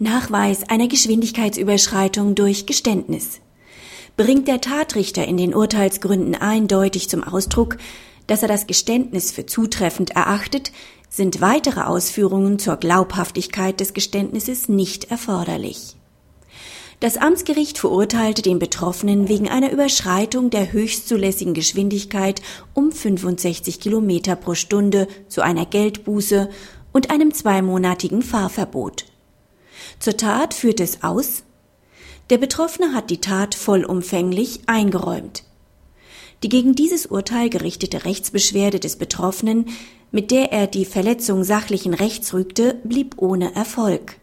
Nachweis einer Geschwindigkeitsüberschreitung durch Geständnis. Bringt der Tatrichter in den Urteilsgründen eindeutig zum Ausdruck, dass er das Geständnis für zutreffend erachtet, sind weitere Ausführungen zur Glaubhaftigkeit des Geständnisses nicht erforderlich. Das Amtsgericht verurteilte den Betroffenen wegen einer Überschreitung der höchstzulässigen Geschwindigkeit um 65 Kilometer pro Stunde zu einer Geldbuße und einem zweimonatigen Fahrverbot. Zur Tat führt es aus, der Betroffene hat die Tat vollumfänglich eingeräumt. Die gegen dieses Urteil gerichtete Rechtsbeschwerde des Betroffenen, mit der er die Verletzung sachlichen Rechts rügte, blieb ohne Erfolg.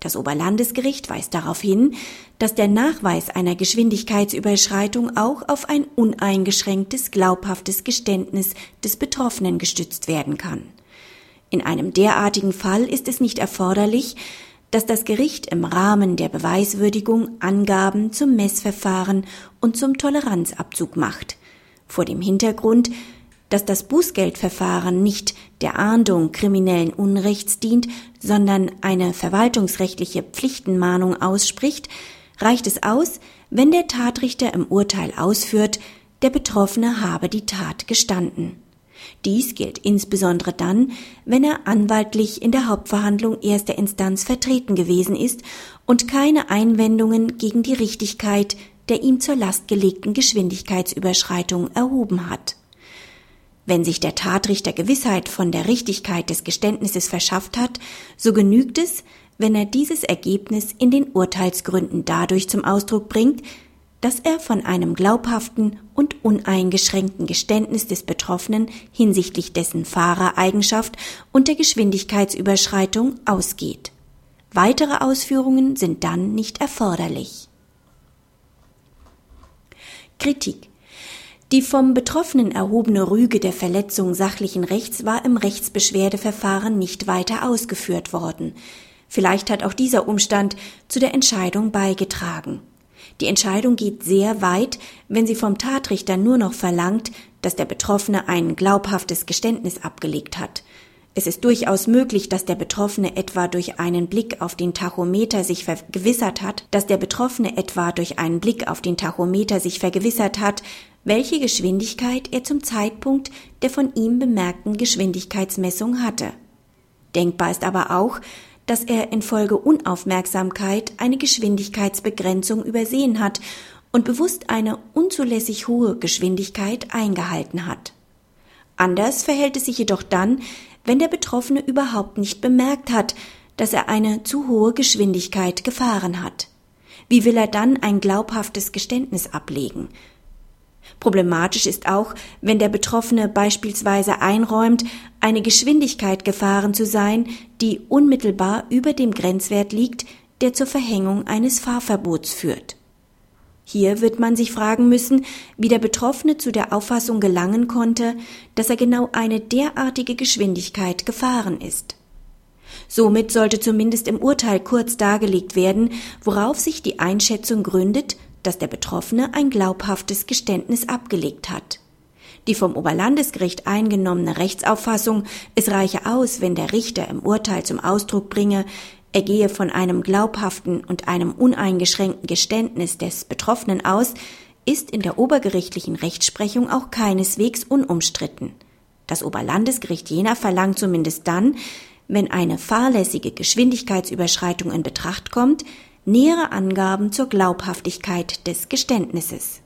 Das Oberlandesgericht weist darauf hin, dass der Nachweis einer Geschwindigkeitsüberschreitung auch auf ein uneingeschränktes, glaubhaftes Geständnis des Betroffenen gestützt werden kann. In einem derartigen Fall ist es nicht erforderlich, dass das Gericht im Rahmen der Beweiswürdigung Angaben zum Messverfahren und zum Toleranzabzug macht, vor dem Hintergrund, dass das Bußgeldverfahren nicht der Ahndung kriminellen Unrechts dient, sondern eine verwaltungsrechtliche Pflichtenmahnung ausspricht, reicht es aus, wenn der Tatrichter im Urteil ausführt, der Betroffene habe die Tat gestanden. Dies gilt insbesondere dann, wenn er anwaltlich in der Hauptverhandlung erster Instanz vertreten gewesen ist und keine Einwendungen gegen die Richtigkeit der ihm zur Last gelegten Geschwindigkeitsüberschreitung erhoben hat. Wenn sich der Tatrichter Gewissheit von der Richtigkeit des Geständnisses verschafft hat, so genügt es, wenn er dieses Ergebnis in den Urteilsgründen dadurch zum Ausdruck bringt, dass er von einem glaubhaften und uneingeschränkten Geständnis des Betroffenen hinsichtlich dessen Fahrereigenschaft und der Geschwindigkeitsüberschreitung ausgeht. Weitere Ausführungen sind dann nicht erforderlich. Kritik die vom Betroffenen erhobene Rüge der Verletzung sachlichen Rechts war im Rechtsbeschwerdeverfahren nicht weiter ausgeführt worden. Vielleicht hat auch dieser Umstand zu der Entscheidung beigetragen. Die Entscheidung geht sehr weit, wenn sie vom Tatrichter nur noch verlangt, dass der Betroffene ein glaubhaftes Geständnis abgelegt hat. Es ist durchaus möglich, dass der Betroffene etwa durch einen Blick auf den Tachometer sich vergewissert hat, dass der Betroffene etwa durch einen Blick auf den Tachometer sich vergewissert hat, welche Geschwindigkeit er zum Zeitpunkt der von ihm bemerkten Geschwindigkeitsmessung hatte. Denkbar ist aber auch, dass er infolge Unaufmerksamkeit eine Geschwindigkeitsbegrenzung übersehen hat und bewusst eine unzulässig hohe Geschwindigkeit eingehalten hat. Anders verhält es sich jedoch dann, wenn der Betroffene überhaupt nicht bemerkt hat, dass er eine zu hohe Geschwindigkeit gefahren hat. Wie will er dann ein glaubhaftes Geständnis ablegen? Problematisch ist auch, wenn der Betroffene beispielsweise einräumt, eine Geschwindigkeit gefahren zu sein, die unmittelbar über dem Grenzwert liegt, der zur Verhängung eines Fahrverbots führt. Hier wird man sich fragen müssen, wie der Betroffene zu der Auffassung gelangen konnte, dass er genau eine derartige Geschwindigkeit gefahren ist. Somit sollte zumindest im Urteil kurz dargelegt werden, worauf sich die Einschätzung gründet, dass der Betroffene ein glaubhaftes Geständnis abgelegt hat. Die vom Oberlandesgericht eingenommene Rechtsauffassung, es reiche aus, wenn der Richter im Urteil zum Ausdruck bringe, er gehe von einem glaubhaften und einem uneingeschränkten Geständnis des Betroffenen aus, ist in der obergerichtlichen Rechtsprechung auch keineswegs unumstritten. Das Oberlandesgericht Jena verlangt zumindest dann, wenn eine fahrlässige Geschwindigkeitsüberschreitung in Betracht kommt, nähere Angaben zur Glaubhaftigkeit des Geständnisses